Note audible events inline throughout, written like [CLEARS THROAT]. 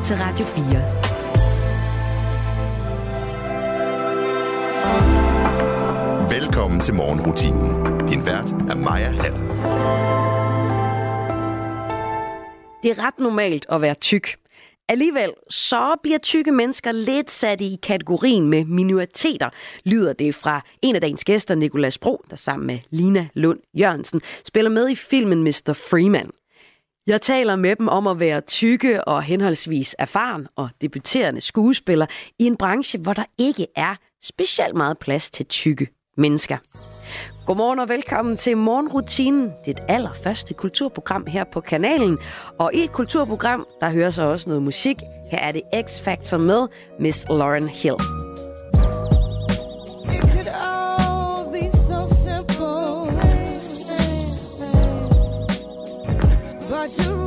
lytter til Radio 4. Velkommen til morgenrutinen. Din vært er Maja Hall. Det er ret normalt at være tyk. Alligevel så bliver tykke mennesker lidt sat i kategorien med minoriteter, lyder det fra en af dagens gæster, Nikolas Bro, der sammen med Lina Lund Jørgensen spiller med i filmen Mr. Freeman. Jeg taler med dem om at være tykke og henholdsvis erfaren og debuterende skuespiller i en branche, hvor der ikke er specielt meget plads til tykke mennesker. Godmorgen og velkommen til Morgenrutinen, dit allerførste kulturprogram her på kanalen. Og i et kulturprogram, der hører så også noget musik. Her er det X-Factor med Miss Lauren Hill. But you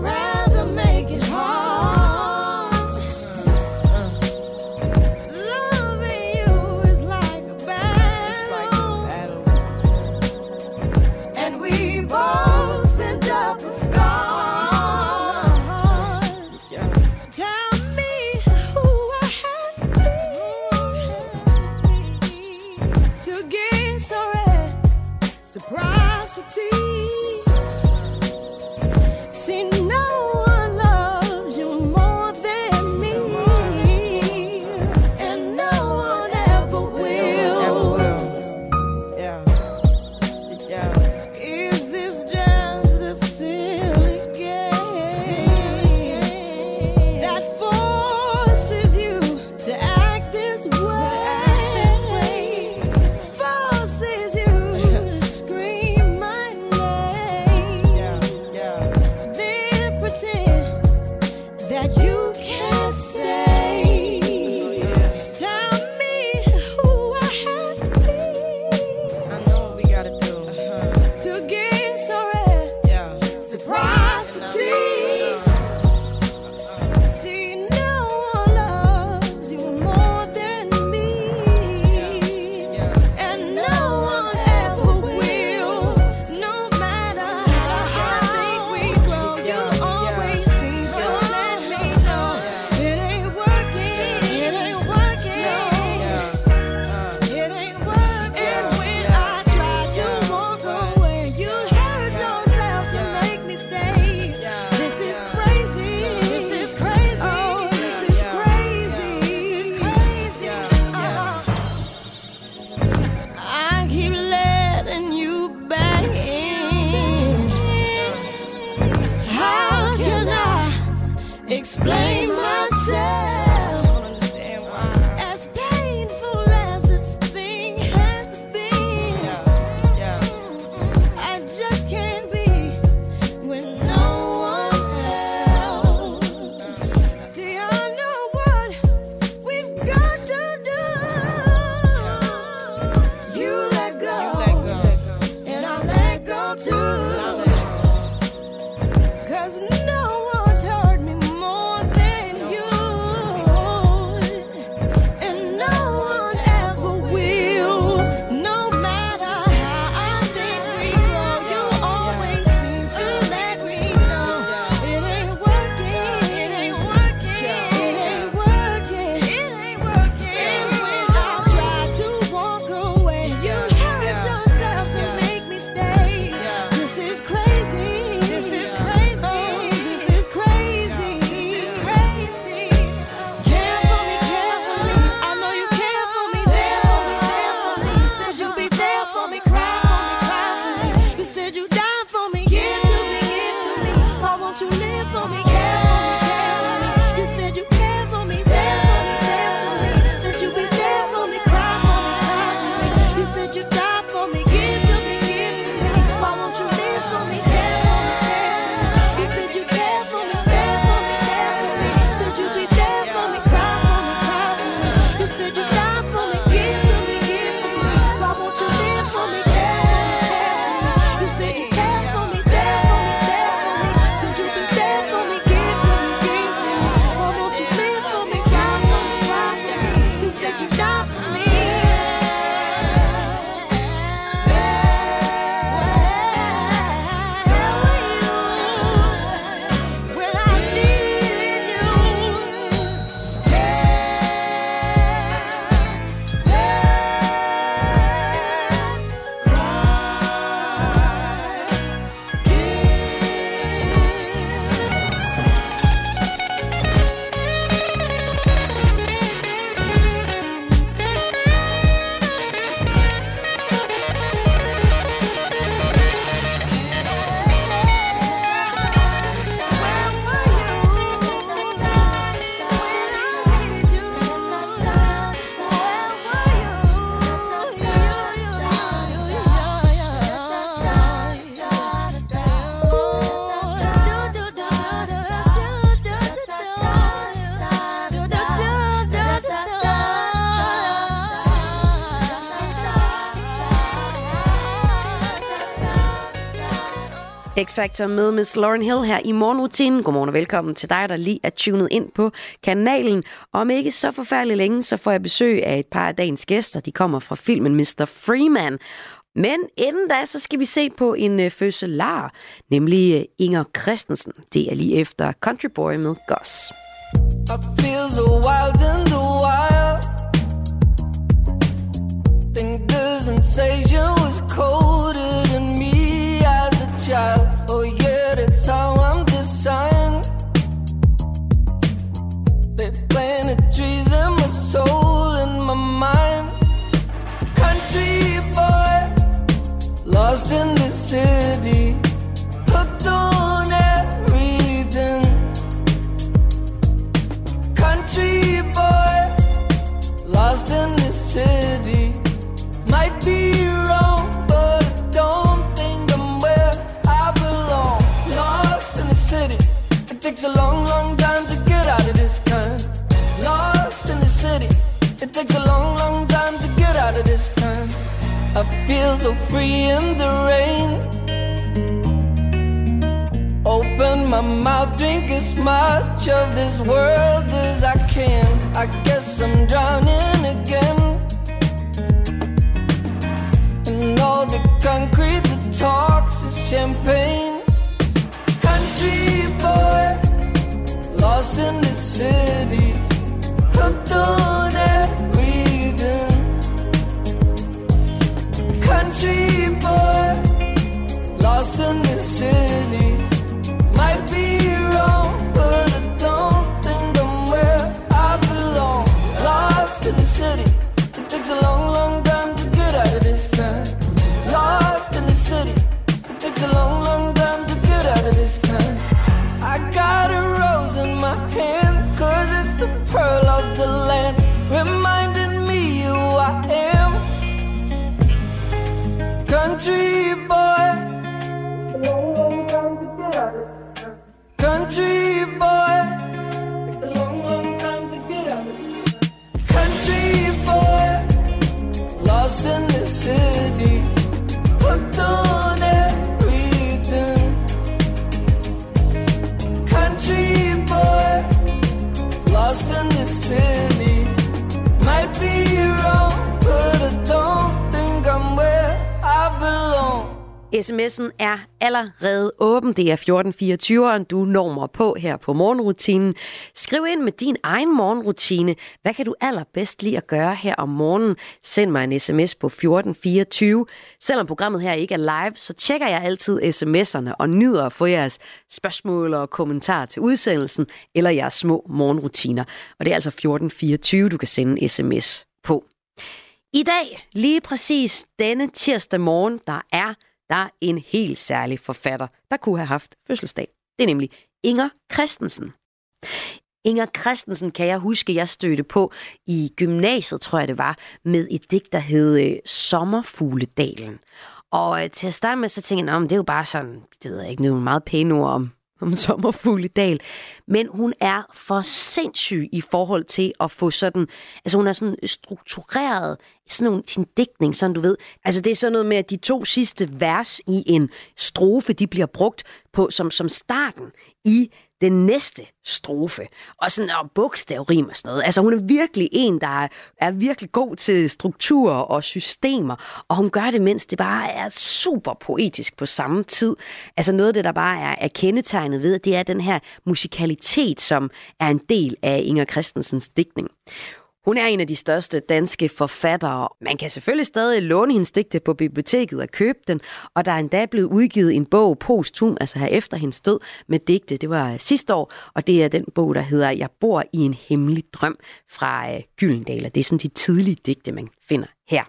X-Factor med Miss Lauren Hill her i morgenrutinen. Godmorgen og velkommen til dig, der lige er tunet ind på kanalen. Om ikke så forfærdeligt længe, så får jeg besøg af et par af dagens gæster. De kommer fra filmen Mr. Freeman. Men inden da, så skal vi se på en øh, fødselar, nemlig øh, Inger Christensen. Det er lige efter Country Boy med Goss. I feel so wild in the wild Think the sensation was colder soul and my mind. Country boy, lost in the city feel so free in the rain Open my mouth, drink as much of this world as I can. I guess I'm drowning again. And all the concrete that talks is champagne. Country boy, lost in the city, hooked on everything. Country boy, lost in the city. Might be wrong, but I don't think I'm where I belong. Lost in the city, it takes a long, long time to get out of this kind. Lost in the city, it takes a long, long time to get out of this kind. I got a rose in my hand, SMS'en er allerede åben. Det er 1424, du når mig på her på morgenrutinen. Skriv ind med din egen morgenrutine. Hvad kan du allerbedst lide at gøre her om morgenen? Send mig en sms på 1424. Selvom programmet her ikke er live, så tjekker jeg altid sms'erne og nyder at få jeres spørgsmål og kommentarer til udsendelsen eller jeres små morgenrutiner. Og det er altså 1424, du kan sende en sms på. I dag, lige præcis denne tirsdag morgen, der er der er en helt særlig forfatter, der kunne have haft fødselsdag. Det er nemlig Inger Christensen. Inger Christensen kan jeg huske, jeg stødte på i gymnasiet, tror jeg det var, med et digt, der hed øh, Sommerfugledalen. Og øh, til at starte med, så tænkte jeg, det er jo bare sådan, det ved jeg ikke, nogle meget pæne ord om, om dal. Men hun er for sindssyg i forhold til at få sådan, altså hun er sådan struktureret sådan nogle, sin digtning, sådan du ved. Altså det er sådan noget med, at de to sidste vers i en strofe, de bliver brugt på som, som starten i den næste strofe. Og sådan og bogstavrim og sådan noget. Altså hun er virkelig en, der er, er virkelig god til strukturer og systemer. Og hun gør det, mens det bare er super poetisk på samme tid. Altså noget af det, der bare er, er kendetegnet ved, det er den her musikalitet, som er en del af Inger Christensens digtning. Hun er en af de største danske forfattere. Man kan selvfølgelig stadig låne hendes digte på biblioteket og købe den, og der er endda blevet udgivet en bog posthum, altså her efter hendes død, med digte. Det var øh, sidste år, og det er den bog, der hedder Jeg bor i en hemmelig drøm fra øh, Gyldendal, og det er sådan de tidlige digte, man finder her.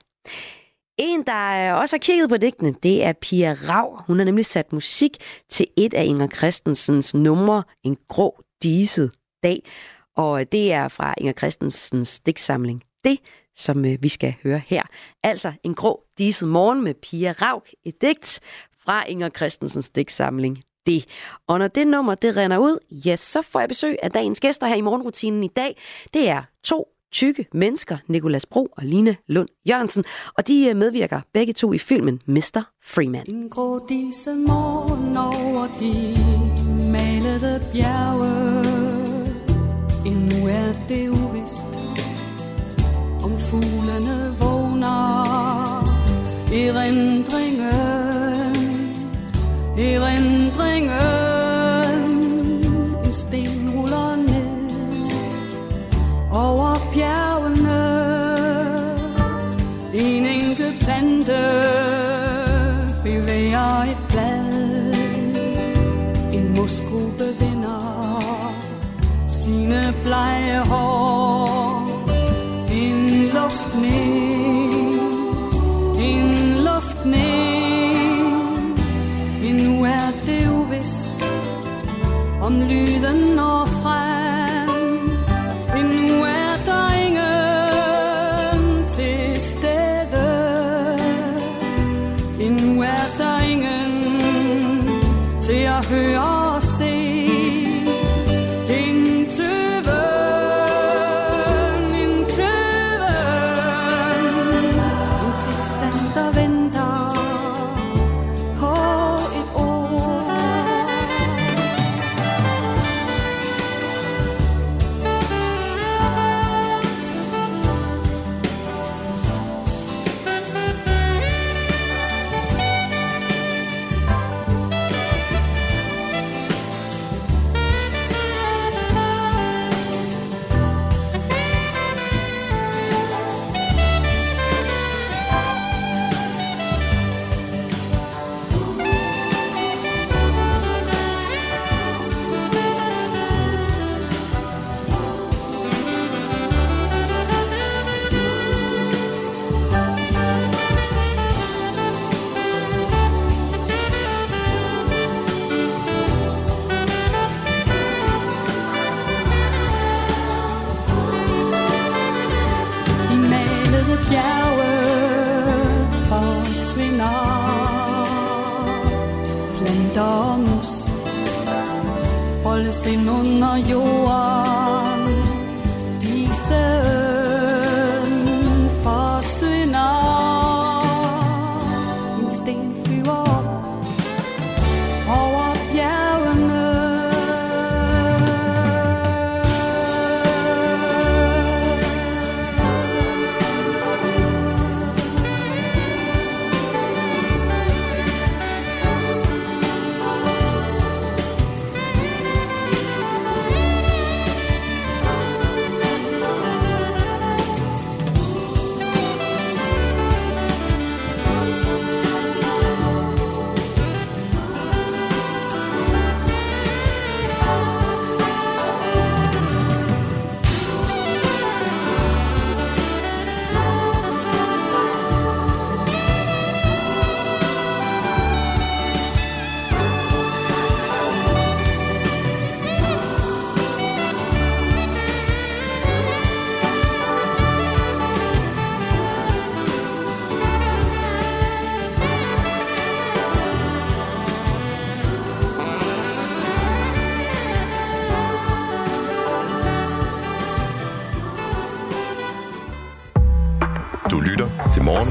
En, der øh, også har kigget på digtene, det er Pia Rav. Hun har nemlig sat musik til et af Inger Christensens numre, En grå diset dag. Og det er fra Inger Christensens digtsamling. Det, som øh, vi skal høre her. Altså en grå diset morgen med Pia Rauk, et digt fra Inger Christensens digtsamling. Det. Og når det nummer det render ud, ja, så får jeg besøg af dagens gæster her i morgenrutinen i dag. Det er to tykke mennesker, Nikolas Bro og Line Lund Jørgensen, og de øh, medvirker begge to i filmen Mr. Freeman. En grå disse morgen over de malede bjerge er det uvist Om fuglene vågner Erindringen Erindringen til at høre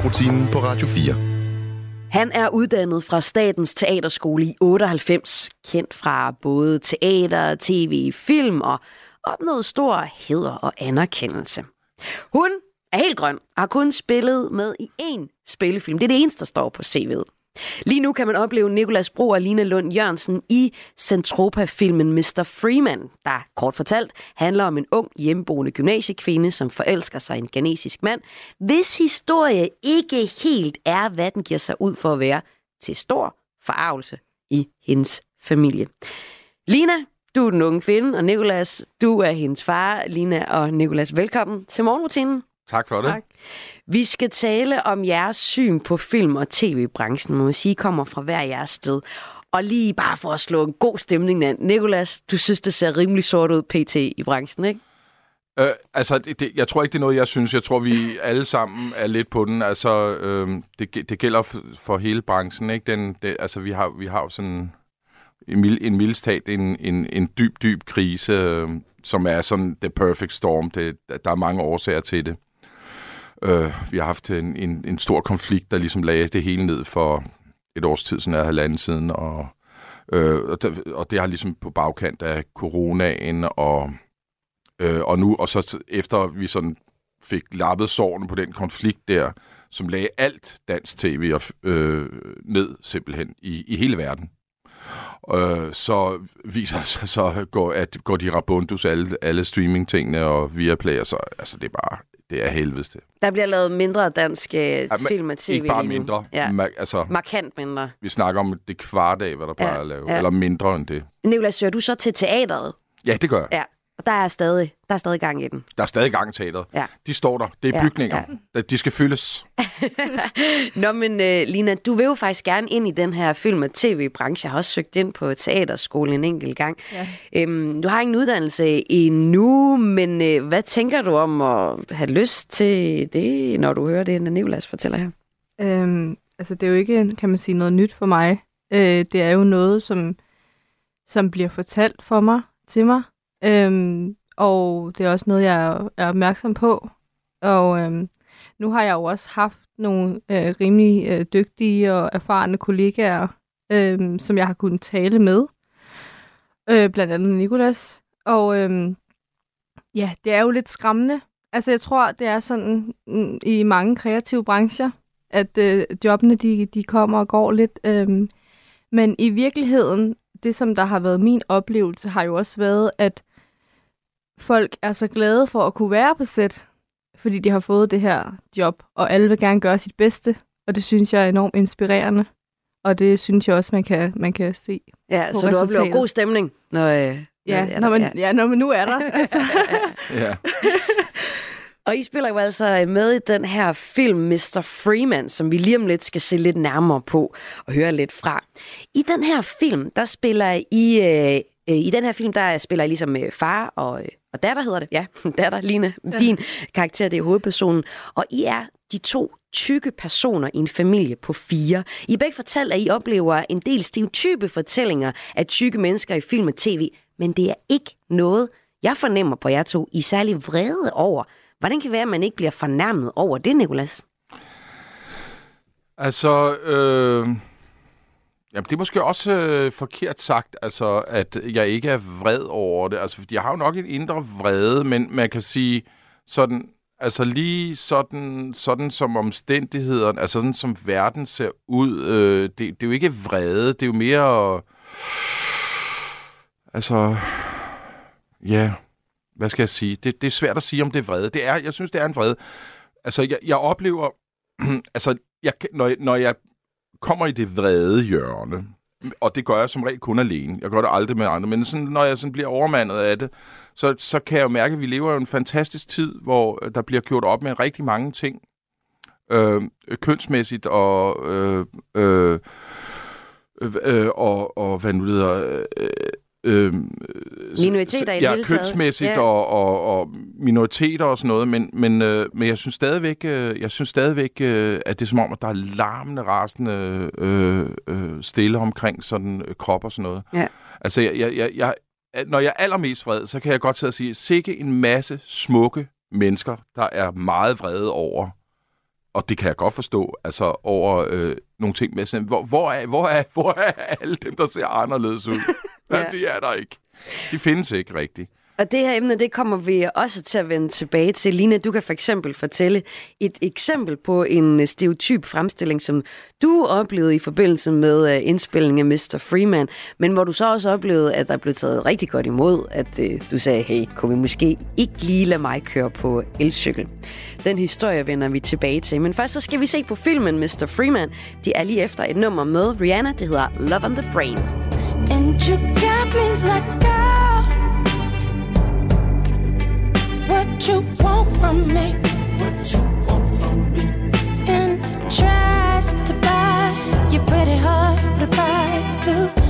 morgenrutinen på Radio 4. Han er uddannet fra Statens Teaterskole i 98, kendt fra både teater, tv, film og opnået stor heder og anerkendelse. Hun er helt grøn og har kun spillet med i én spillefilm. Det er det eneste, der står på CV'et. Lige nu kan man opleve Nikolas Bro og Line Lund Jørgensen i Centropa-filmen Mr. Freeman, der kort fortalt handler om en ung hjemmeboende gymnasiekvinde, som forelsker sig i en ganesisk mand, hvis historie ikke helt er, hvad den giver sig ud for at være, til stor forarvelse i hendes familie. Lina, du er den unge kvinde, og Nikolas, du er hendes far. Lina og Nikolas, velkommen til morgenrutinen. Tak for det. Tak. Vi skal tale om jeres syn på film- og tv-branchen, må jeg sige, kommer fra hver jeres sted. Og lige bare for at slå en god stemning an. Nikolas, du synes, det ser rimelig sort ud pt. i branchen, ikke? Øh, altså, det, det, jeg tror ikke, det er noget, jeg synes. Jeg tror, vi alle sammen er lidt på den. Altså, øh, det, det gælder for, for hele branchen, ikke? Den, det, altså, vi har, vi har jo sådan en, mild, en mildest talt en, en, en dyb, dyb krise. Øh, som er sådan the perfect storm. Det, der er mange årsager til det. Øh, vi har haft en, en, en stor konflikt, der ligesom lagde det hele ned for et års tid, sådan er halvanden siden, og, øh, og, det, og det har ligesom på bagkant af coronaen, og, øh, og nu, og så efter vi sådan fik lappet sårene på den konflikt der, som lagde alt dansk tv og, øh, ned simpelthen i, i hele verden. Øh, så viser det sig så, går, at går de rabundus alle, alle streamingtingene og Viaplay, player, så, altså det er bare, det er helvedes det. Der bliver lavet mindre dansk øh, Ja, men film og tv Ikke bare mindre. Ja. Ma- altså, Markant mindre. vi snakker om det kvart af, hvad der plejer Ja, at lave. ja. Eller mindre end det. Nicolas, søger du så til teateret? Ja, det gør jeg. Ja. Og der er stadig, der er stadig gang i den. Der er stadig gang i teateret. Ja. De står der. Det er Ja, bygninger. Ja. De skal fyldes. [LAUGHS] Nå, men uh, Lina, du vil jo faktisk gerne ind i den her film- og tv-branche. Jeg har også søgt ind på teaterskolen en enkelt gang. Ja. Øhm, du har ingen uddannelse endnu, men uh, hvad tænker du om at have lyst til det, når du hører det, Nicolas fortæller her? Øhm, altså, det er jo ikke, kan man sige, noget nyt for mig. Øh, det er jo noget, som, som bliver fortalt for mig, til mig. Øhm, og det er også noget, jeg er, opmærksom på. Og øhm, nu har jeg jo også haft nogle øh, rimelig øh, dygtige og erfarne kollegaer, øh, som jeg har kunnet tale med. Øh, blandt andet Nikolas. Og øhm, ja, det er jo lidt skræmmende. Altså, jeg tror, det er sådan mm, i mange kreative brancher, at øh, jobbene de, de kommer og går lidt. Øhm, men i virkeligheden, det som der har været min oplevelse, har jo også været, at folk er så glade for at kunne være på sæt, fordi de har fået det her job, og alle vil gerne gøre sit bedste, og det synes jeg er enormt inspirerende. Og det synes jeg også, man kan, man kan se. Ja, På så du oplever god stemning, når... Øh, Ja, når, når man, ja. når man nu er der. [LAUGHS] Altså. Ja. [LAUGHS] Og I spiller jo altså med i den her film Mr. Freeman, som vi lige om lidt skal se lidt nærmere på og høre lidt fra. I den her film, der spiller I... Øh, øh, I den her film, der spiller I ligesom øh, far og, øh, og datter, hedder det. Ja, [LAUGHS] datter, Line. Ja. Din karakter, det er hovedpersonen. Og I er de to tykke personer i en familie på fire. I begge fortalt, at I oplever en del stereotype fortællinger af tykke mennesker i film og tv, men det er ikke noget, jeg fornemmer på jer to, I er særlig vrede over. Hvordan kan det være, at man ikke bliver fornærmet over det, Nicolas? Altså, øh, jamen, det er måske også øh, forkert sagt, altså, at jeg ikke er vred over det. Altså, fordi jeg har jo nok en indre vrede, men man kan sige sådan, altså lige sådan, sådan som omstændighederne, altså sådan som verden ser ud, øh, det, det er jo ikke vrede, det er jo mere, altså, ja, hvad skal jeg sige? Det, det er svært at sige, om det er vrede. Det er, jeg synes, det er en vrede. Altså, jeg, jeg oplever, [CLEARS THROAT] altså, jeg, når, når jeg kommer i det vrede hjørne, og det gør jeg som regel kun alene, jeg gør det aldrig med andre, men sådan, når jeg sådan bliver overmandet af det, så, så kan jeg jo mærke, at vi lever i en fantastisk tid, hvor øh, der bliver gjort op med rigtig mange ting, øh, kønsmæssigt og, øh, øh, øh, øh og, og hvad nu det hedder, øh, øh, Minoriteter i det ja, hele taget. kønsmæssigt Ja. og, og, og minoriteter og sådan noget, men, men, øh, men jeg synes stadigvæk, øh, jeg synes stadigvæk øh, at det er som om, at der er larmende, rasende øh, øh, stille omkring sådan øh, krop og sådan noget. Ja. Altså, jeg, jeg, jeg, jeg, når jeg er allermest vred, så kan jeg godt sidde og sige, sikke en masse smukke mennesker, der er meget vrede over, og det kan jeg godt forstå, altså over øh, nogle ting med sådan, hvor, hvor, er, hvor, er, hvor er alle dem, der ser anderledes ud? [LAUGHS] ja. Ja. De er der ikke. De findes ikke rigtigt. Og det her emne, det kommer vi også til at vende tilbage til. Line, du kan for eksempel fortælle et eksempel på en stereotyp fremstilling, som du oplevede i forbindelse med øh, indspillingen af Mr. Freeman, men hvor du så også oplevede, at der blev taget rigtig godt imod, at øh, du sagde, hey, kunne vi måske ikke lige lade mig køre på elcykel? Den historie vender vi tilbage til. Men først så skal vi se på filmen Mr. Freeman. De er lige efter et nummer med Rihanna, det hedder Love on the Brain. And you got me like, girl, what you want from me? What you want from me? And tried to buy you pretty but the price too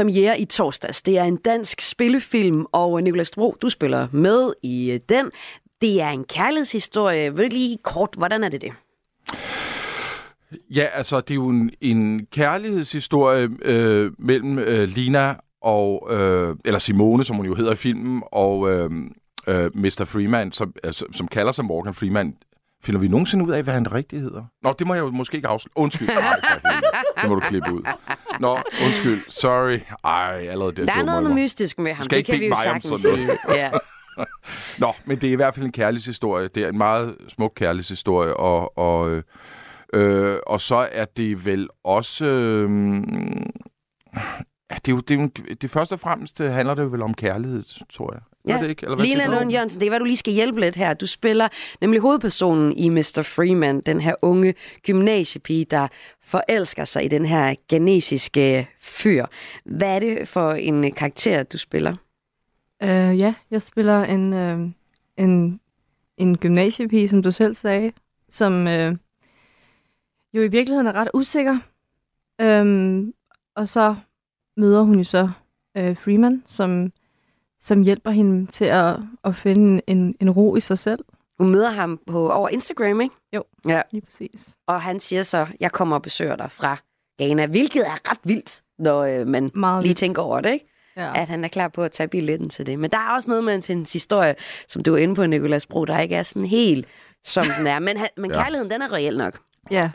premiere i torsdags. Det er en dansk spillefilm, og øh, Nicolas Bro, du spiller med i øh, den. Det er en kærlighedshistorie. Vil du lige kort, hvordan er det det? Ja, altså, det er jo en, en kærlighedshistorie øh, mellem øh, Lina og, øh, eller Simone, som hun jo hedder i filmen, og øh, øh, Mr. Freeman, som, altså, som kalder sig Morgan Freeman. Finder vi nogensinde ud af, hvad han rigtig hedder? Nå, det må jeg jo måske ikke afsløre. Undskyld. Ej, for helvede. det må du klippe ud. Nå, undskyld. Sorry. Ej, allerede det Der er noget mig. mystisk med ham. skal det ikke kan vi jo sagtens sige. noget. Ja. Nå, men det er i hvert fald en kærlighedshistorie. Det er en meget smuk kærlighedshistorie, og, og, øh, øh, og så er det vel også... Øh, ja, det er jo, det, er jo, det først og fremmest øh, handler det vel om kærlighed, tror jeg. Ja. det ikke? Eller hvad du? Lund Jørgensen, det er hvad du lige skal hjælpe lidt her. Du spiller nemlig hovedpersonen i Mr. Freeman, den her unge gymnasiepige, der forelsker sig i den her genesiske fyr. Hvad er det for en karakter, du spiller? Øh, ja, jeg spiller en, øh, en, en gymnasiepige, som du selv sagde, som øh, jo i virkeligheden er ret usikker. Øhm, og så møder hun jo så øh, Freeman, som, som hjælper hende til at, at finde en, en ro i sig selv. Hun møder ham på, over Instagram, ikke? Jo. Ja, Lige præcis. og han siger så, jeg kommer og besøger dig fra Ghana, hvilket er ret vildt, når øh, man Meget lige vildt. tænker over det, ikke? Ja. At han er klar på at tage billetten til det. Men der er også noget med hans historie, som du er inde på, Nicolas Bro, der ikke er sådan helt, som den er. Men, han, men Ja. kærligheden, den er reel nok. ja.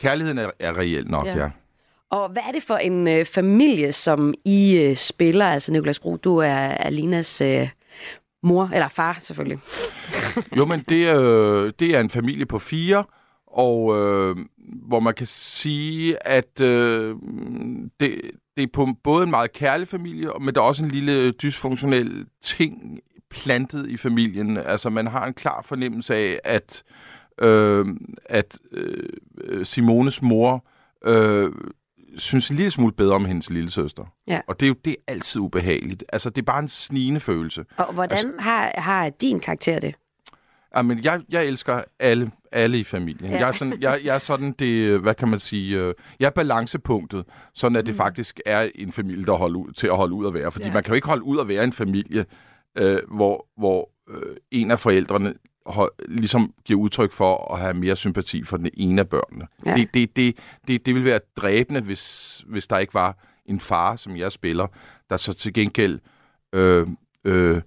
Kærligheden er, er reelt nok, ja. Ja ja. Og hvad er det for en øh, familie, som I øh, spiller? Altså, Nikolas Bro, du er Alinas øh, mor, eller far selvfølgelig. Jo, men det, øh, det er en familie på fire, og øh, hvor man kan sige, at øh, det, det er på både en meget kærlig familie, men der er også en lille øh, dysfunktionel ting plantet i familien. Altså, man har en klar fornemmelse af, at, øh, at øh, øh Simones mor øh, synes en lille smule bedre om hendes lille søster. Ja. Og det er jo det er altid ubehageligt. Altså, det er bare en snigende følelse. Og hvordan altså, har, har din karakter det? Jamen, jeg, jeg elsker alle, alle i familien. Ja. Jeg, er sådan, jeg, jeg er sådan det, hvad kan man sige, øh, jeg er balancepunktet, sådan at det faktisk er en familie, der holder ud, til at holde ud at være. Fordi Ja. man kan jo ikke holde ud at være en familie, øh, hvor, hvor øh, en af forældrene ligesom giver udtryk for at have mere sympati for den ene af børnene. Ja. Det, det, det, det, det ville være dræbende, hvis, hvis der ikke var en far, som jeg spiller, der så til gengæld øh, øh,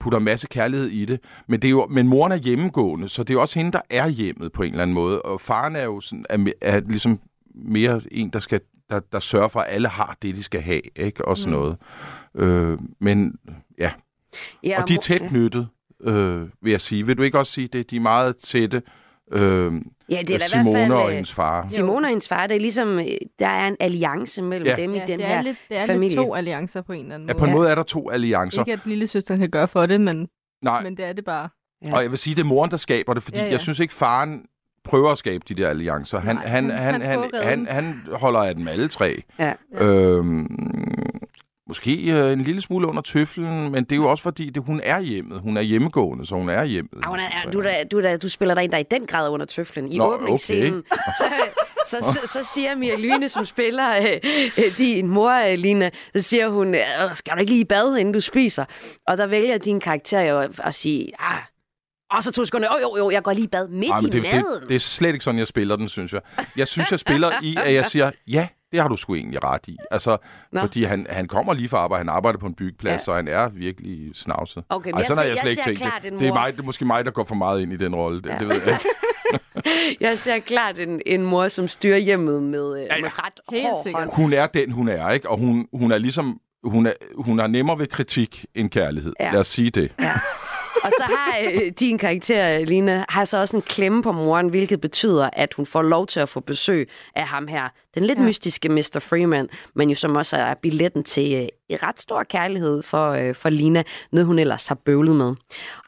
putter masse kærlighed i det. Men, det er jo, men moren er hjemmegående, så det er jo også hende, der er hjemmet på en eller anden måde. Og faren er jo sådan, er, er ligesom mere en, der skal der, der sørger for, at alle har det, de skal have, ikke? Og sådan mm. noget. Øh, men ja, Ja, og de er tæt knyttet, øh, vil jeg sige. Vil du ikke også sige det? De er meget tætte. Øh, Ja, det er da i hvert Simone fald... og øh, hendes far. Simone og hendes far, det er ligesom, øh, der er en alliance mellem Ja. dem i Ja, den det her er, lidt, det er familie. lidt to alliancer på en eller anden Ja, måde. på en Ja. måde er der to alliancer. Ikke at lille søster kan gøre for det, men, Nej, men det er det bare. Ja. og jeg vil sige, det er moren, der skaber det, fordi Ja, ja, ja. ja. jeg synes ikke, faren prøver at skabe de der alliancer. Han, Nej, han, han- han, han han, han holder af dem alle tre. Ja. Øhm, måske øh, en lille smule under tøflen, men det er jo også fordi, det, hun er hjemmet. Hun er hjemmegående, så hun er hjemmet. Hun er- du, er, du, er, du spiller dig ind, der er i den grad under tøflen i Nå, åbningsscenen. [LAUGHS] Så, så, så, så siger Mia Lyne, som spiller øh, øh, din mor, øh, Lina, så siger hun, øh, skal du ikke lige i bad, inden du spiser? Og der vælger din karakter jo at, at sige, ah, og så to sekunder, jo, jo, jo, jeg går lige i bad midt Ej, i det, det, maden. det er slet ikke sådan, jeg spiller den, synes jeg. Jeg synes, jeg spiller i, at jeg siger, ja, det har du sgu egentlig ret i. Altså, Nå. fordi han, han kommer lige fra arbejde, han arbejder på en byggeplads, Ja. ja. så han er virkelig snavset. Okay, men Ej, jeg sådan ser- har jeg jeg slet ikke ser tænkt klart det. en Det er, mor. mig, det er måske mig, der går for meget ind i den rolle. Det, det ved jeg ikke. [LAUGHS] Jeg ser klart en, en mor, som styrer hjemmet med, ja, ja. med ret Helt hård sikkert. hånd. Hun er den, hun er, ikke? Og hun, hun er ligesom... Hun er, hun er nemmere ved kritik end kærlighed. Ja. Ja. Lad os sige det. Ja. Og så har øh, din karakter, Lina, har så også en klemme på moren, hvilket betyder, at hun får lov til at få besøg af ham her. Den lidt ja. Mystiske Mr. Freeman, men jo som også er billetten til øh, en ret stor kærlighed for, øh, for Lina, noget hun ellers har bøvlet med.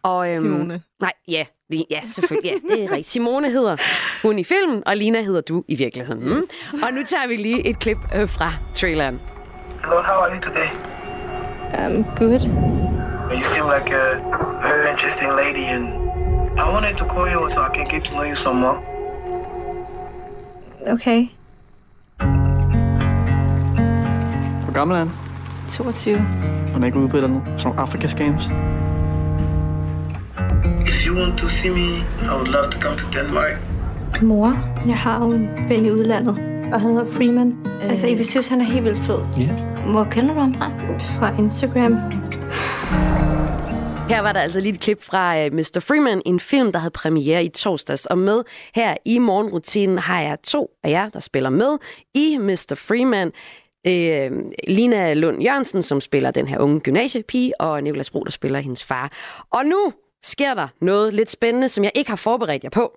Og, øhm, Simone. Nej, ja, ja, selvfølgelig. Ja, det er rigtigt. Simone hedder hun i filmen, og Lina hedder du i virkeligheden. Mm. Og nu tager vi lige et klip øh, fra traileren. Hello, how are you today? I'm good. You seem like a very interesting lady, and I wanted to call you so I can get to know you some more. Okay. Hvor gammel er han? 22. Han er ikke ude på et eller andet. Sådan Afrikas Games. If you want to see me, I would love to come to Denmark. Mor, jeg har jo en ven i udlandet, og han hedder Freeman. Altså, jeg synes, han er helt vildt sød. Ja. Hvor kender du ham fra? Fra Instagram. Her var der altså lige et klip fra uh, Mr. Freeman, en film, der havde premiere i torsdags. Og med her i morgenrutinen har jeg to af jer, der spiller med i Mr. Freeman. Øh, Lina Lund Jørgensen, som spiller den her unge gymnasiepige, og Nicolas Bro, der spiller hendes far. Og nu sker der noget lidt spændende, som jeg ikke har forberedt jer på.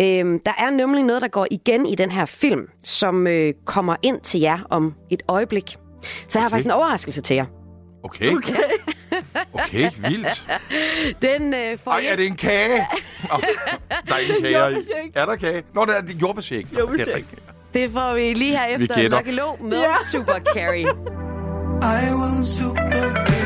Øhm, der er nemlig noget, der går igen i den her film, som øh, kommer ind til jer om et øjeblik. Så jeg har faktisk en overraskelse til jer. Okay. Okay, okay vildt. [LAUGHS] Den øh, får Ej, er det en kage? Oh, der er ikke [LAUGHS] kage. i. Er der kage? Nå, det er det jordbærsjæk. Jordbærsjæk. Det får vi lige her efter gætter. Lucky Lo med ja. Super Carry. [LAUGHS] I will super carry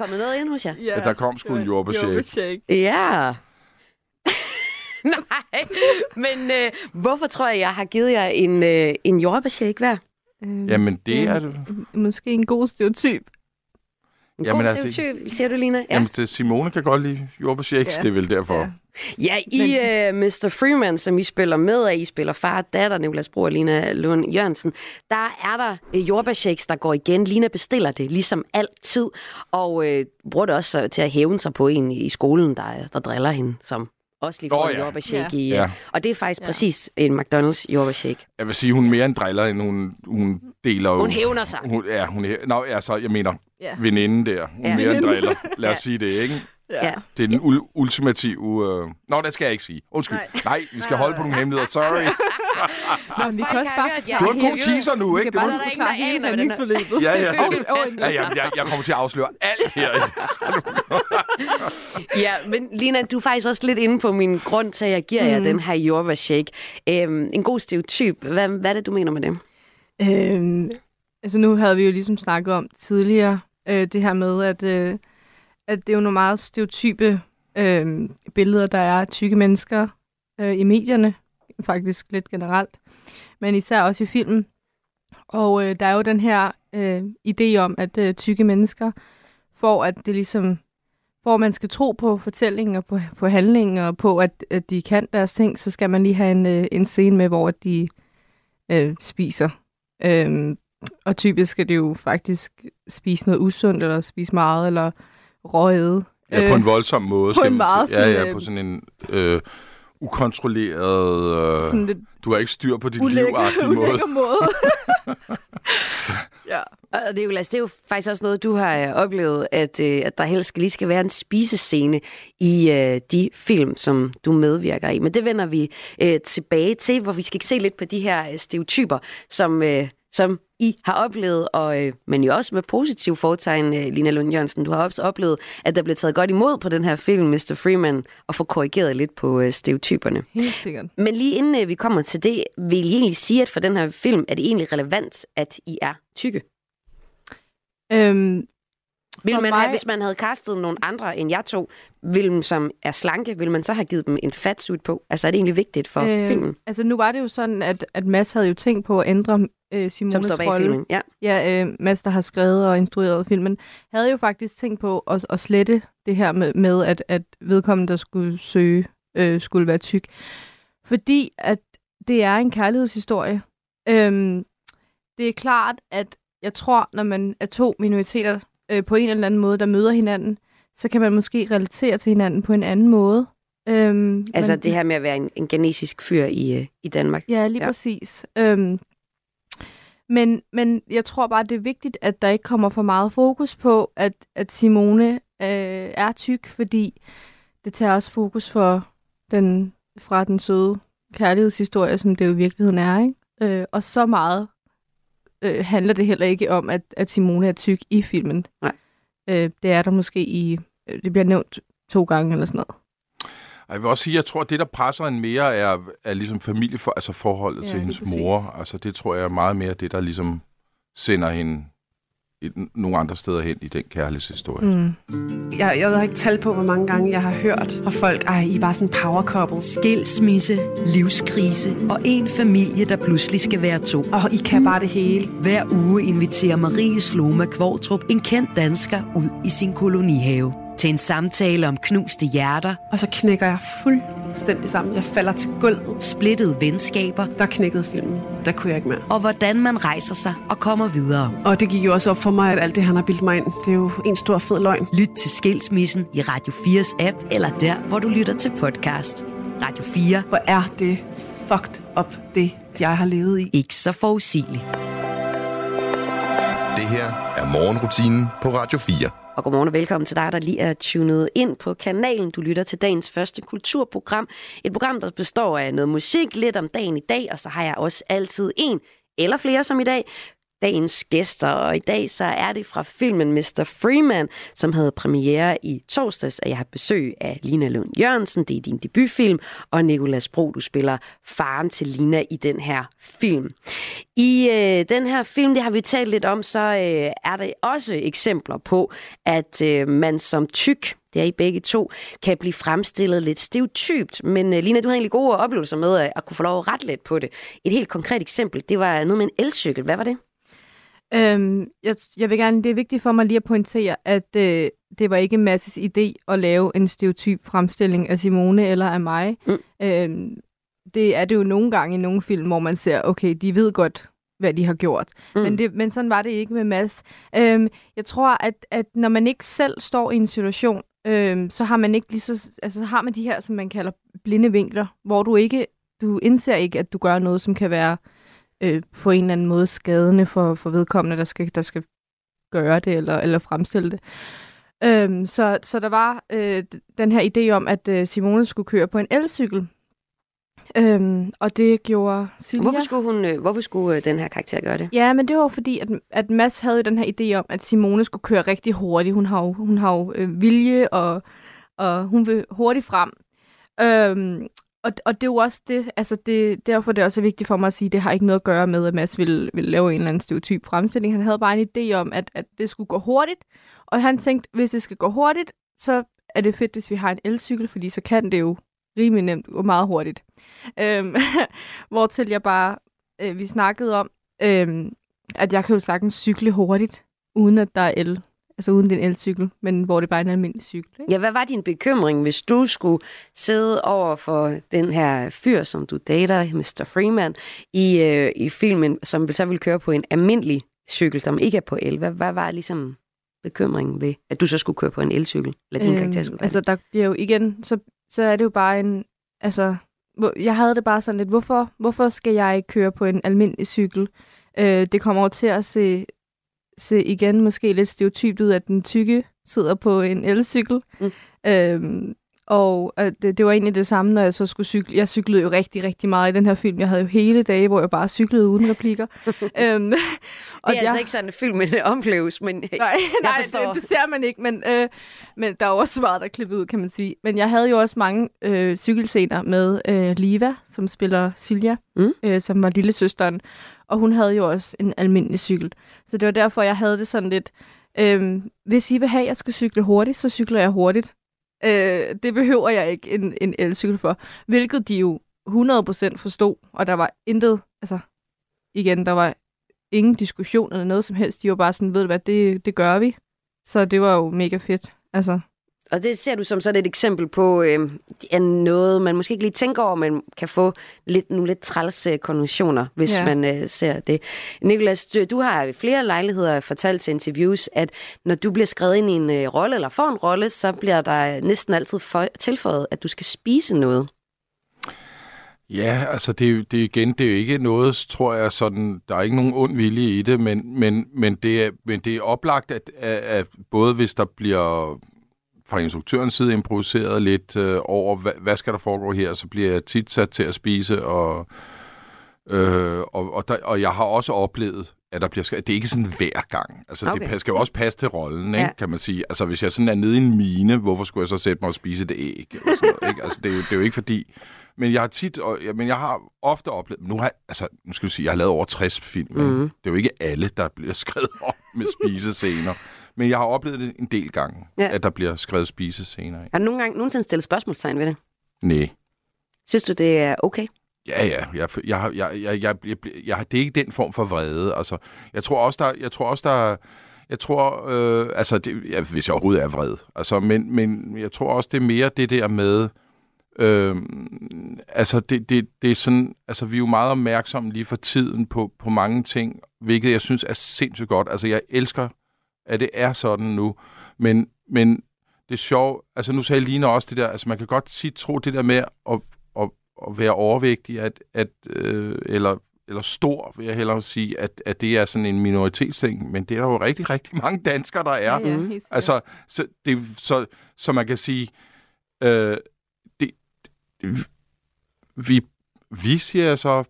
kommet noget ind hos jer? Ja, der kom sgu en jordbærshake. Ja. [LAUGHS] Nej, men øh, hvorfor tror jeg, jeg har givet jer en, øh, en jordbærshake hver? Øhm, Jamen, det er det. Måske en god stereotyp. En Jamen, god altså, det- stereotyp, siger du, Lina? Ja. Jamen, det, Simone kan godt lide jordbærshakes, Ja. det er vel derfor. Ja. Ja, I uh, Mr. Freeman, som I spiller med af, I spiller far og datter, Nicolas Bro og Lina Lund Jørgensen, der er der uh, jordbærshakes, der går igen. Lina bestiller det, ligesom altid, og uh, bruger det også øh, til at hævne sig på en i skolen, der, der driller hende, som også lige får Åh, en ja. jordbærshake Ja. i. Uh, Ja. Og det er faktisk Ja. præcis en McDonald's jordbærshake. Jeg vil sige, hun er mere en driller, end hun, hun deler jo... Hun hævner sig. Hun, ja, hun er... Nå, altså, jeg mener, Ja. veninden der. Hun er Ja. mere en driller. Lad os Ja. sige det, ikke? Ja. Det er den ul- ultimative... Øh... Nå, det skal jeg ikke sige. Undskyld. Nej, Nej. Vi skal holde på nogle hemmeligheder. Sorry. [LAUGHS] Nå, men vi kan også bare jer. Du har en god teaser nu, Vi ikke? kan Det bare Så er der ingen, forklare der aner, er. handlingsforløbet. Ja, ja. [LAUGHS] En- Ja, jeg, jeg, jeg kommer til at afsløre alt her. [LAUGHS] Ja, men Lina, du er faktisk også lidt inde på min grund til, at jeg giver jer Mm. den her jordbærshake. Øhm, en god stereotyp. Hvad, hvad er det, du mener med det? Øhm, altså nu havde vi jo ligesom snakket om tidligere, øh, det her med, at, øh, at det er jo nogle meget stereotype øh, billeder, der er af tykke mennesker øh, i medierne, faktisk lidt generelt, men især også i filmen. Og øh, der er jo den her øh, idé om, at øh, tykke mennesker får, at det ligesom hvor man skal tro på fortællingen og på, på handlingen og på, at, at de kan deres ting, så skal man lige have en, øh, en scene med, hvor de øh, spiser. Øhm, og typisk skal det jo faktisk spise noget usundt, eller spise meget, eller råæde. Ja, på en voldsom måde. [LAUGHS] på en meget. Ja, ja, øh, på sådan en øh, ukontrolleret... Øh, sådan lidt du har ikke styr på dit ulækker, liv-agtige måde. [LAUGHS] ulækker måde. [LAUGHS] ja. Og Nicolas, det er jo faktisk også noget, du har øh, oplevet, at, øh, at der helst lige skal være en spisescene i øh, de film, som du medvirker i. Men det vender vi øh, tilbage til, hvor vi skal se lidt på de her øh, stereotyper, som, øh, som I har oplevet, og, øh, men jo også med positiv fortegn, øh, Lina Lund Jørgensen. Du har også oplevet, at der blev taget godt imod på den her film, Mr. Freeman, og få korrigeret lidt på øh, stereotyperne. Helt sikkert. Men lige inden øh, vi kommer til det, vil I egentlig sige, at for den her film er det egentlig relevant, at I er tykke? Øhm, Vil man mig- have, hvis man havde castet nogle andre end jer to, vil, som er slanke, vil man så have givet dem en fatsuit på? Altså er det egentlig vigtigt for øh, filmen, Altså nu var det jo sådan, at, at Mads havde jo tænkt på at ændre øh, som Simones rolle. filmen? Ja. Ja, øh, Mads, der har skrevet og instrueret filmen, havde jo faktisk tænkt på at, at slette det her med, med at, at vedkommende, der skulle søge, øh, skulle være tyk. Fordi at det er en kærlighedshistorie. Øhm, det er klart, at jeg tror, når man er to minoriteter øh, på en eller anden måde, der møder hinanden, så kan man måske relatere til hinanden på en anden måde. Øhm, Altså men- det her med at være en, en genetisk fyr i, øh, i Danmark. Ja, lige ja. præcis. Øhm, men, men jeg tror bare, det er vigtigt, at der ikke kommer for meget fokus på, at, at Simone øh, er tyk, fordi det tager også fokus for den, fra den søde kærlighedshistorie, som det jo i virkeligheden er. Ikke? Øh, og så meget øh, handler det heller ikke om, at, at Simone er tyk i filmen. Nej. Øh, det er der måske i... øh, Det bliver nævnt to gange eller sådan noget. Og Jeg vil også sige, jeg tror, at det, der presser en mere, er, er ligesom familie, for, altså forholdet Ja, til hendes præcis. mor. Altså det tror jeg er meget mere det, der ligesom sender hende nogle andre steder hen i den kærlighedshistorie. Mm. Jeg, jeg ved ikke tal på, hvor mange gange jeg har hørt fra folk, ej, I er bare sådan en power couple. Skilsmisse, livskrise og en familie, der pludselig skal være to. Og I kan bare det hele. Hver uge inviterer Marie Sloma Kvortrup en kendt dansker ud i sin kolonihave til en samtale om knuste hjerter, Og så knækker jeg fuldstændig sammen. Jeg falder til gulvet. splittede venskaber Der knækkede filmen. Der kunne jeg ikke mere. og hvordan man rejser sig og kommer videre. Og det gik jo også op for mig, at alt det, han har bildt mig ind, det er jo en stor fed løgn. Lyt til Skilsmissen i Radio 4's app eller der, hvor du lytter til podcast. Radio 4. Hvor er det fucked up, det jeg har levet i. Ikke så forudsigeligt. Det her er morgenrutinen på Radio 4. Og godmorgen og velkommen til dig, der lige er tunet ind på kanalen. Du lytter til dagens første kulturprogram. Et program, der består af noget musik, lidt om dagen i dag, og så har jeg også altid en eller flere som i dag, dagens gæster, og i dag så er det fra filmen Mr. Freeman, som havde premiere i torsdags, og jeg har besøg af Lina Lund Jørgensen, det er din debutfilm, og Nikolas Bro, du spiller faren til Lina i den her film. I øh, den her film, det har vi talt lidt om, så øh, er der også eksempler på, at øh, man som tyk det er I begge to, kan blive fremstillet lidt stereotypt. Men uh, Lina, du har egentlig gode oplevelser med at, at kunne få lov at rette lidt på det. Et helt konkret eksempel, det var noget med en elcykel. Hvad var det? Øhm, jeg, jeg vil gerne, det er vigtigt for mig lige at pointere, at øh, det var ikke Masses idé at lave en stereotyp fremstilling af Simone eller af mig. Mm. Øhm, det er det jo nogle gange i nogle film, hvor man ser, okay, de ved godt, hvad de har gjort. Mm. Men, det, men sådan var det ikke med Mads. Øhm, jeg tror, at, at når man ikke selv står i en situation, øhm, så har man ikke lige så, altså har man de her, som man kalder blinde vinkler, hvor du ikke, du indser ikke, at du gør noget, som kan være øh, på en eller anden måde skadende for, for vedkommende, der skal, der skal gøre det eller, eller fremstille det. Øhm, så, så der var øh, den her idé om, at øh, Simone skulle køre på en elcykel. Øhm, og det gjorde Silja. Hvorfor skulle, hun, øh, hvorfor skulle øh, den her karakter gøre det? Ja, men det var fordi, at, at Mads havde jo den her idé om, at Simone skulle køre rigtig hurtigt. Hun har jo, hun har jo øh, vilje, og, og hun vil hurtigt frem. Øhm, og, og det er jo også det, altså det, derfor det er også vigtigt for mig at sige, at det har ikke noget at gøre med, at Mads ville, ville lave en eller anden stereotyp fremstilling. Han havde bare en idé om, at, at det skulle gå hurtigt, og han tænkte, hvis det skal gå hurtigt, så er det fedt, hvis vi har en elcykel, fordi så kan det jo rimelig nemt og meget hurtigt. Øhm, [LAUGHS] hvortil jeg bare, øh, vi snakkede om, øh, at jeg kan jo sagtens cykle hurtigt, uden at der er el altså uden den elcykel, men hvor det bare er en almindelig cykel. Ikke? Ja, hvad var din bekymring, hvis du skulle sidde over for den her fyr, som du dater, Mr. Freeman, i, øh, i filmen, som så ville køre på en almindelig cykel, som ikke er på el? Hvad, hvad var ligesom bekymringen ved, at du så skulle køre på en elcykel? Eller din øhm, karakter skulle Altså, der bliver jo igen, så, så er det jo bare en, altså, jeg havde det bare sådan lidt, hvorfor, hvorfor skal jeg køre på en almindelig cykel? Øh, det kommer over til at se se igen måske lidt stereotypt ud, at den tykke sidder på en elcykel. Mm. Øhm, og øh, det, det var egentlig det samme, når jeg så skulle cykle. Jeg cyklede jo rigtig, rigtig meget i den her film. Jeg havde jo hele dage, hvor jeg bare cyklede uden replikker. [LAUGHS] øhm, og det er [LAUGHS] jeg... altså ikke sådan en film, det opleves, men Nej, nej det, det ser man ikke, men, øh, men der er også meget, der er klippet ud, kan man sige. Men jeg havde jo også mange øh, cykelscener med øh, Liva, som spiller Silja, mm. øh, som var lille søsteren og hun havde jo også en almindelig cykel. Så det var derfor, jeg havde det sådan lidt, øh, hvis I vil have, at jeg skal cykle hurtigt, så cykler jeg hurtigt. Øh, det behøver jeg ikke en, en elcykel for. Hvilket de jo 100% forstod, og der var intet, altså igen, der var ingen diskussion eller noget som helst. De var bare sådan, ved du hvad, det, det gør vi. Så det var jo mega fedt. Altså, og det ser du som sådan et eksempel på øh, noget, man måske ikke lige tænker over, men kan få lidt, nogle lidt træls øh, konventioner, hvis ja. man øh, ser det. Nikolas, du, du har flere lejligheder fortalt til interviews, at når du bliver skrevet ind i en øh, rolle, eller får en rolle, så bliver der næsten altid for, tilføjet, at du skal spise noget. Ja, altså det, det igen, det er jo ikke noget, tror jeg, sådan, der er ikke nogen ond vilje i det, men, men, men, det, er, men det er oplagt, at, at, at både hvis der bliver fra instruktørens side improviseret lidt øh, over, hvad, hvad skal der foregå her, så bliver jeg tit sat til at spise, og, øh, og, og, der, og jeg har også oplevet, at der bliver skrevet, det er ikke sådan hver gang. Altså, okay. det skal jo også passe til rollen, ikke, ja. kan man sige. Altså, hvis jeg sådan er nede i en mine, hvorfor skulle jeg så sætte mig og spise det æg? Eller sådan noget, ikke? Altså, det er, jo, det er jo ikke fordi... Men jeg har tit, og, ja, men jeg har ofte oplevet, nu har, altså, nu skal vi sige, jeg har lavet over 60 film. Mm. Det er jo ikke alle, der bliver [LAUGHS] skrevet op med spisescener. Men jeg har oplevet det en del gange, ja. at der bliver skrevet spisescener. Har du nogle gange, nogensinde stillet spørgsmålstegn ved det? Nej. Synes du, det er okay? Ja, ja. Jeg, jeg, jeg, jeg, jeg, jeg, jeg, det er ikke den form for vrede. Altså, jeg tror også, der, jeg tror også, der jeg tror, øh, altså, det, ja, hvis jeg overhovedet er vred, altså, men, men jeg tror også, det er mere det der med, øh, altså, det, det, det er sådan, altså, vi er jo meget opmærksomme lige for tiden på, på mange ting, hvilket jeg synes er sindssygt godt. Altså, jeg elsker at det er sådan nu. Men, men det er sjovt, altså nu sagde Line også det der, altså man kan godt sige, tro det der med at, at, at være overvægtig, at, at, øh, eller, eller stor, vil jeg hellere sige, at, at det er sådan en minoritetsting, men det er der jo rigtig, rigtig mange danskere, der er. Ja, ja, altså, så, det, så, så man kan sige, øh, det, det, vi, vi siger så,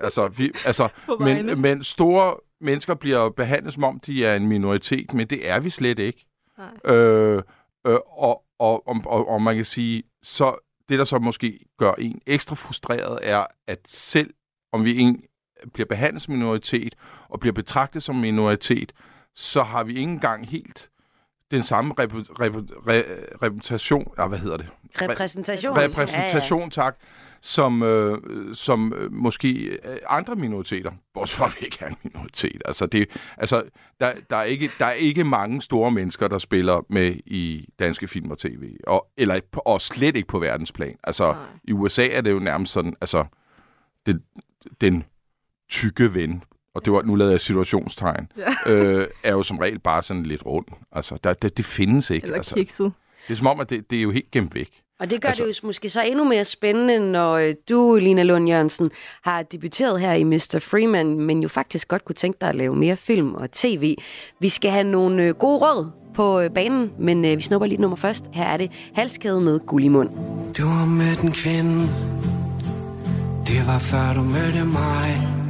altså, vi, altså [LAUGHS] men, men store mennesker bliver behandlet som om, de er en minoritet, men det er vi slet ikke. Nej. Øh, øh, og, og, og, og, og man kan sige, så det, der så måske gør en ekstra frustreret, er, at selv om vi en, bliver behandlet som minoritet, og bliver betragtet som minoritet, så har vi ikke engang helt den samme rep- rep- re- repræsentation, ja, hvad hedder det? Repræsentation. Repræsentation, tak, som, øh, som øh, måske øh, andre minoriteter, bortset fra, at vi ikke er en minoritet. Altså, det, altså der, der, er ikke, der er ikke mange store mennesker, der spiller med i danske film og tv, og, eller, og slet ikke på verdensplan. Altså, Nej. i USA er det jo nærmest sådan, altså, det, den tykke ven, og det var, nu lavede jeg situationstegn, Ja. [LAUGHS] øh, er jo som regel bare sådan lidt rund. Altså, der, det, det findes ikke. Eller altså, kikset. det er som om, at det, det er jo helt gemt væk. Og det gør Altså- det jo måske så endnu mere spændende, når øh, du, Lina Lund Jørgensen, har debuteret her i Mr. Freeman, men jo faktisk godt kunne tænke dig at lave mere film og tv. Vi skal have nogle øh, gode råd på øh, banen, men vi snupper lige nummer først. Her er det Halskæde med guld i mund. Du har mødt en kvinde Det var før du mødte mig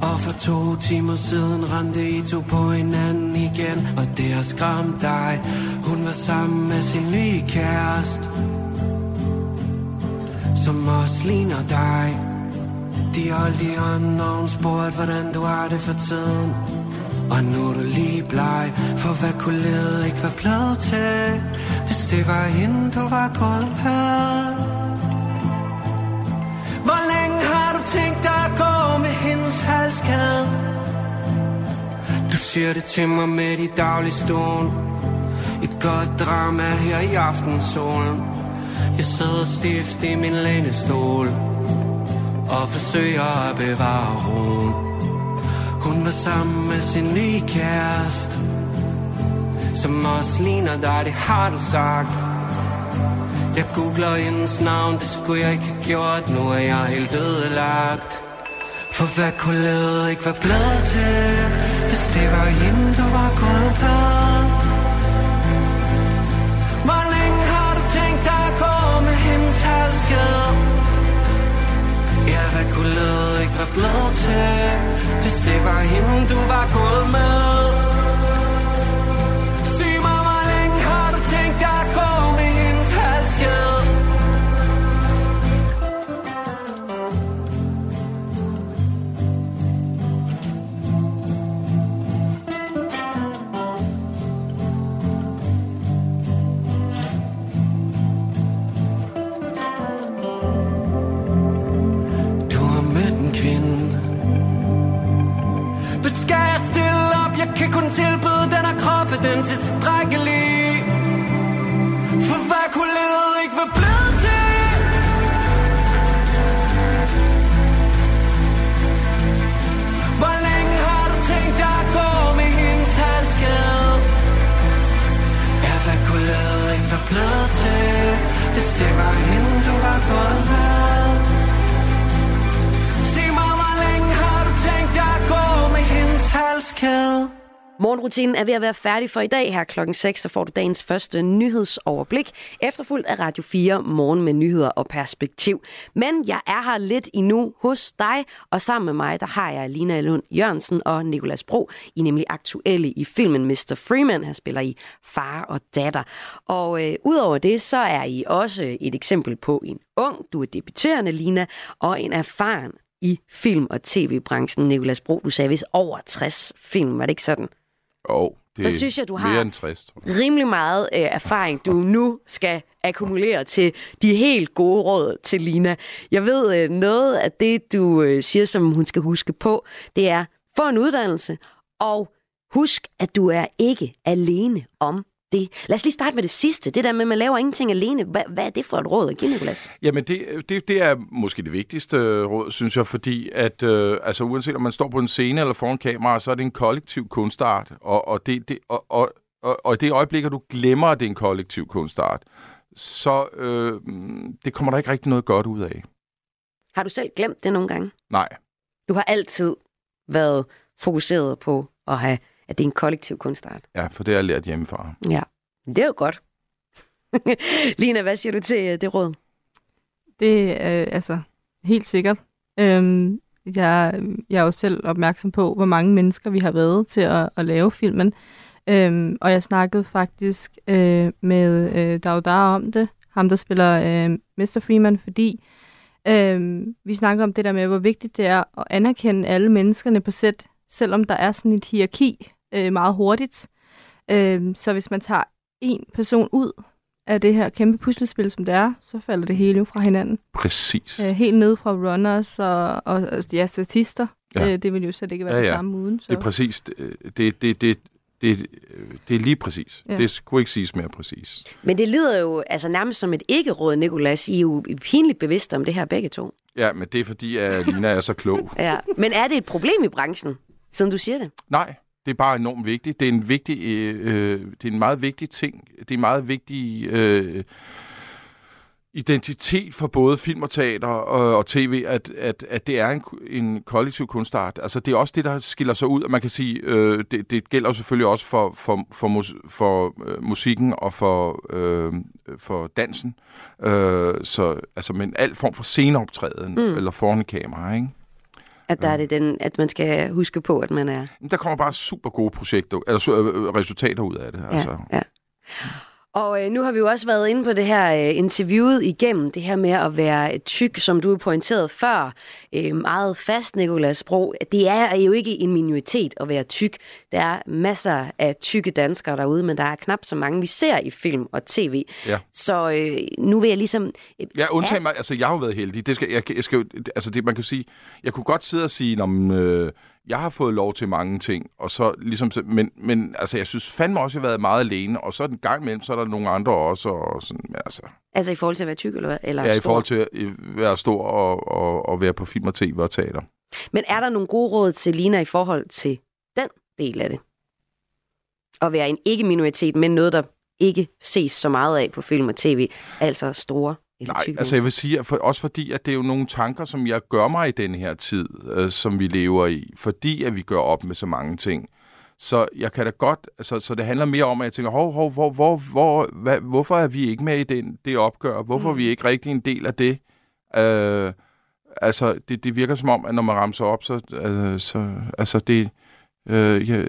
og for to timer siden rendte I to på hinanden igen. Og det har skræmt dig. Hun var sammen med sin nye kæreste Som også ligner dig. De holdt i hånden og hun spurgte Hvordan du har det for tiden. Og nu er du lige bleg For hvad kunne lede ikke være blevet til Hvis det var hende du var gået med? Hvor længe har du tænkt dig at gå med hendes halskæde? Du siger det til mig med i daglige stål Et godt drama her i aftensolen. Jeg sidder stift i min lænestol Og forsøger at bevare roen. Hun var sammen med sin nye kæreste Som også ligner dig, det har du sagt. Jeg googler hendes navn, det skulle jeg ikke have gjort. Nu er jeg helt ødelagt. For hvad kunne lede ikke være blevet til Hvis det var hende, du var gået med Hvor længe har du tænkt dig at gå med hendes halskede Ja, hvad kunne lede ikke være blevet til Hvis det var hende, du var gået med? Du Morgenrutinen er ved at være færdig for i dag. Her klokken 6, så får du dagens første nyhedsoverblik, efterfulgt af Radio 4 morgen med nyheder og perspektiv. Men jeg er her lidt endnu hos dig, og sammen med mig, der har jeg Lina Lund Jørgensen og Nikolas Bro. I er nemlig aktuelle i filmen Mr. Freeman. Her spiller I far og datter. Og øh, udover det, så er I også et eksempel på en ung, du er debuterende, Lina, og en erfaren i film- og tv-branchen. Nikolas Bro, du sagde vist over 60 film, var det ikke sådan? Og det Så synes jeg, du har- end 60. tror jeg. rimelig meget øh, erfaring, du nu skal akkumulere til de helt gode råd til Lina. Jeg ved, øh, noget af det, du øh, siger, som hun skal huske på, det er, få en uddannelse, og husk, at du er ikke alene om det. Lad os lige starte med det sidste. Det der med, at man laver ingenting alene. Hvad, hvad er det for et råd at give, Nicolas? Jamen, det, det, det er måske det vigtigste øh, råd, synes jeg, fordi at øh, altså, uanset om man står på en scene eller foran kamera, så er det en kollektiv kunstart, og, og, det, det, og, og, og, og i det øjeblik, at du glemmer, at det er en kollektiv kunstart, så øh, det kommer der ikke rigtig noget godt ud af. Har du selv glemt det nogle gange? Nej. Du har altid været fokuseret på at have, at det er en kollektiv kunstart. Ja, for det har jeg lært hjemmefra. Ja, det er jo godt. [LAUGHS] Lina, hvad siger du til øh, det råd? Det er altså helt sikkert. Øhm, jeg, jeg er jo selv opmærksom på, hvor mange mennesker vi har været til at, at lave filmen. Øhm, og jeg snakkede faktisk øh, med øh, Daudar om det, ham der spiller øh, Mr. Freeman, fordi øh, vi snakker om det der med, hvor vigtigt det er at anerkende alle menneskerne på sæt, selvom der er sådan et hierarki øh, meget hurtigt. Øh, så hvis man tager en person ud af det her kæmpe puslespil, som det er, så falder det hele jo fra hinanden. Præcis. Øh, helt ned fra runners og, og, og ja, statister. Ja. Øh, det vil jo slet ikke være Ja, det ja. samme uden. Så. Det er præcis. Det, det, det, det, det, det er lige præcis. Ja. Det kunne ikke siges mere præcis. Men det lyder jo altså nærmest som et ikke-råd, Nikolas. I er jo pinligt bevidste om det her begge to. Ja, men det er fordi, at Lina er så klog. Ja. Men er det et problem i branchen, siden du siger det? Nej, det er bare enormt vigtigt. Det er en vigtig, øh, det er en meget vigtig ting. Det er en meget vigtig øh, identitet for både film og teater og, og tv, at, at, at det er en, en kollektiv kunstart. Altså, det er også det, der skiller sig ud, og man kan sige, øh, det, det gælder selvfølgelig også for, for, for, mus, for øh, musikken og for, øh, for dansen. Øh, så, altså, men al form for sceneoptræden Mm. eller foran kamera, ikke? At, der er det den, at man skal huske på, at man er... Der kommer bare super gode projekter, eller su- øh, resultater ud af det. Altså. ja. Og øh, nu har vi jo også været inde på det her øh, interviewet igennem, det her med at være tyk, som du pointerede før, øh, meget fast, Nikolas Bro. Det er jo ikke en minoritet at være tyk. Der er masser af tykke danskere derude, men der er knap så mange, vi ser i film og tv. Ja. Så øh, nu vil jeg ligesom... Øh, Ja, undtagen mig, altså jeg har jo været heldig. Det skal, jeg, jeg skal, altså det, man kan sige, jeg kunne godt sidde og sige, om øh, jeg har fået lov til mange ting, og så ligesom, men, men altså jeg synes fandme også, jeg har været meget alene, og så en gang imellem, så er der nogle andre også, og sådan, altså, altså i forhold til at være tyk eller, eller ja, i stor. forhold til at være stor og, og, og være på film og tv og teater. Men er der nogle gode råd til Lina i forhold til den del af det? At være en ikke-minoritet, men noget, der ikke ses så meget af på film og tv, altså store eller Nej, altså jeg vil sige, for, også fordi, at det er jo nogle tanker, som jeg gør mig i den her tid, øh, som vi lever i, fordi at vi gør op med så mange ting. Så jeg kan da godt, altså, så det handler mere om, at jeg tænker, hov, hov, hvor, hvor, hvor, hvad, hvorfor er vi ikke med i den, det opgør? Hvorfor er vi ikke rigtig en del af det? Øh, altså, det, det virker som om, at når man ramser op, så, øh, så altså det, øh, jeg,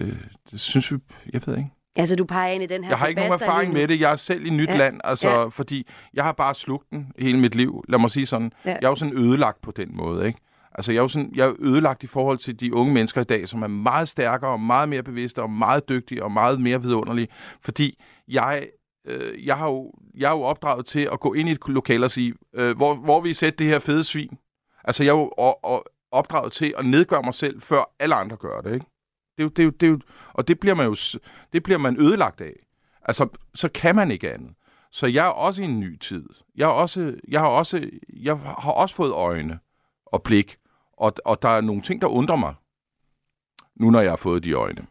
det synes vi, jeg ved ikke. Altså, du peger ind i den her Jeg har ikke nogen erfaring med det. Jeg er selv i nyt Ja, land, altså, ja. fordi jeg har bare slugt den hele mit liv. Lad mig sige sådan. Ja. Jeg er jo sådan ødelagt på den måde, ikke? Altså, jeg er jo sådan, jeg er ødelagt i forhold til de unge mennesker i dag, som er meget stærkere og meget mere bevidste og meget dygtige og meget mere vidunderlige. Fordi jeg, øh, jeg, har jo, jeg er jo opdraget til at gå ind i et lokal og sige, øh, hvor, hvor vil I sætte det her fede svin? Altså, jeg er jo og, og opdraget til at nedgøre mig selv, før alle andre gør det, ikke? Det er jo, det er jo, det er jo, og det bliver man jo det bliver man ødelagt af. Altså, så kan man ikke andet. Så jeg er også i en ny tid. Jeg, er også, jeg, har, også, jeg har også fået øjne og blik, og, og der er nogle ting, der undrer mig, nu når jeg har fået de øjne.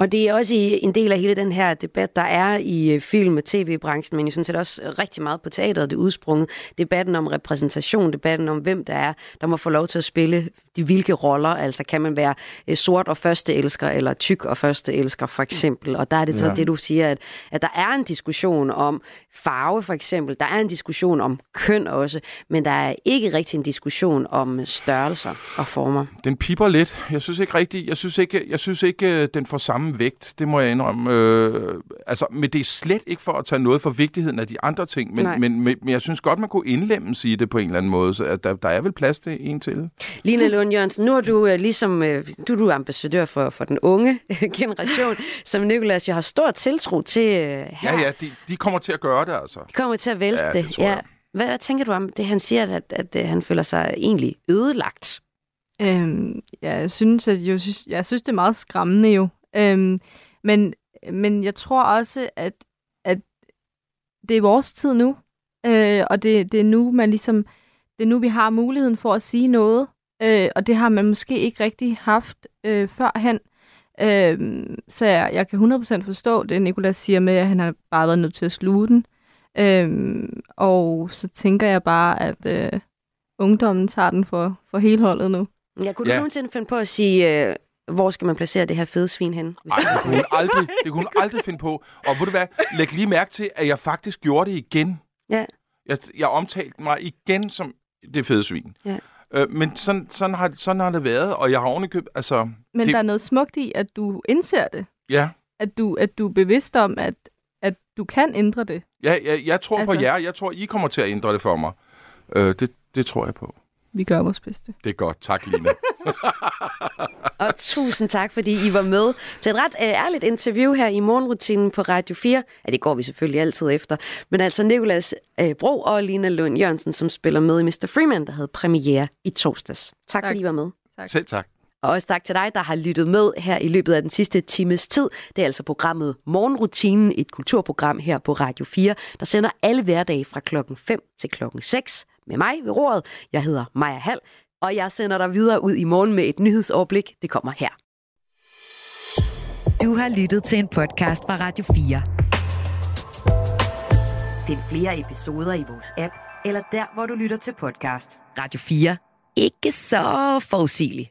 Og det er også i en del af hele den her debat, der er i øh, film- og tv-branchen, men jo sådan set også rigtig meget på teateret, det udsprunget. Debatten om repræsentation, debatten om, hvem der er, der må få lov til at spille de hvilke roller. Altså kan man være øh, sort og første elsker, eller tyk og første elsker, for eksempel. Og der er det så Ja. det, du siger, at, at der er en diskussion om farve, for eksempel. Der er en diskussion om køn også, men der er ikke rigtig en diskussion om størrelser og former. Den piper lidt. Jeg synes ikke rigtigt, jeg synes ikke, jeg synes ikke øh, den får samme vægt. Det må jeg indrømme. Øh, altså, men det er slet ikke for at tage noget for vigtigheden af de andre ting, Nej. men, men, men, men jeg synes godt, man kunne indlemmes i det på en eller anden måde. Så at der, der er vel plads til en til. Lina Lund Jørgensen, nu er du øh, ligesom øh, du, er du ambassadør for, for den unge [LAUGHS] generation, som Nikolas jo har stor tiltro til øh, her. Ja, ja, de, de kommer til at gøre det, altså. De kommer til at vælte Ja, det. det tror jeg. Hvad, hvad tænker du om det, han siger, at, at, at han føler sig egentlig ødelagt? Øhm, ja, jeg synes, at jeg synes, jeg synes, det er meget skræmmende jo. Øhm, men, men jeg tror også, at, at det er vores tid nu. Øh, og det, det er nu, man ligesom, det er nu, vi har muligheden for at sige noget. Øh, og det har man måske ikke rigtig haft øh, førhen. Øh, så jeg, jeg kan 100% forstå det, Nikolas siger med, at han har bare været nødt til at sluge den. Øh, og så tænker jeg bare, at øh, ungdommen tager den for, for hele holdet nu. Ja, kunne du Ja. nogensinde finde på at sige, øh, hvor skal man placere det her fede svin hen? Hvis Ej, det kunne hun aldrig, det kunne hun aldrig finde på. Og ved du hvad, læg lige mærke til, at jeg faktisk gjorde det igen. Ja. Jeg, jeg omtalte mig igen som det fede svin. Ja. Øh, men sådan, sådan, har, sådan har det været, og jeg har ovenikøbt, altså... Men det, der er noget smukt i, at du indser det. Ja, At du, at du er bevidst om, at, at du kan ændre det. ja, ja jeg tror. Altså- på jer. Jeg tror, I kommer til at ændre det for mig. Øh, det, det tror jeg på. Vi gør vores bedste. Det er godt. Tak, Line. [LAUGHS] Og tusind tak, fordi I var med til et ret øh, ærligt interview her i morgenrutinen på Radio 4. Ja, det går vi selvfølgelig altid efter. Men altså Nikolas øh, Bro og Lina Lund Jørgensen, som spiller med i Mr. Freeman, der havde premiere i torsdags. Tak, tak. fordi I var med. Tak. Selv tak. Og også tak til dig, der har lyttet med her i løbet af den sidste times tid. Det er altså programmet Morgenrutinen, et kulturprogram her på Radio 4, der sender alle hverdage fra klokken 5 til klokken 6 med mig ved roret. Jeg hedder Maja Hall, og jeg sender dig videre ud i morgen med et nyhedsoverblik. Det kommer her. Du har lyttet til en podcast fra Radio 4. Find flere episoder i vores app, eller der, hvor du lytter til podcast. Radio 4. Ikke så forudsigeligt.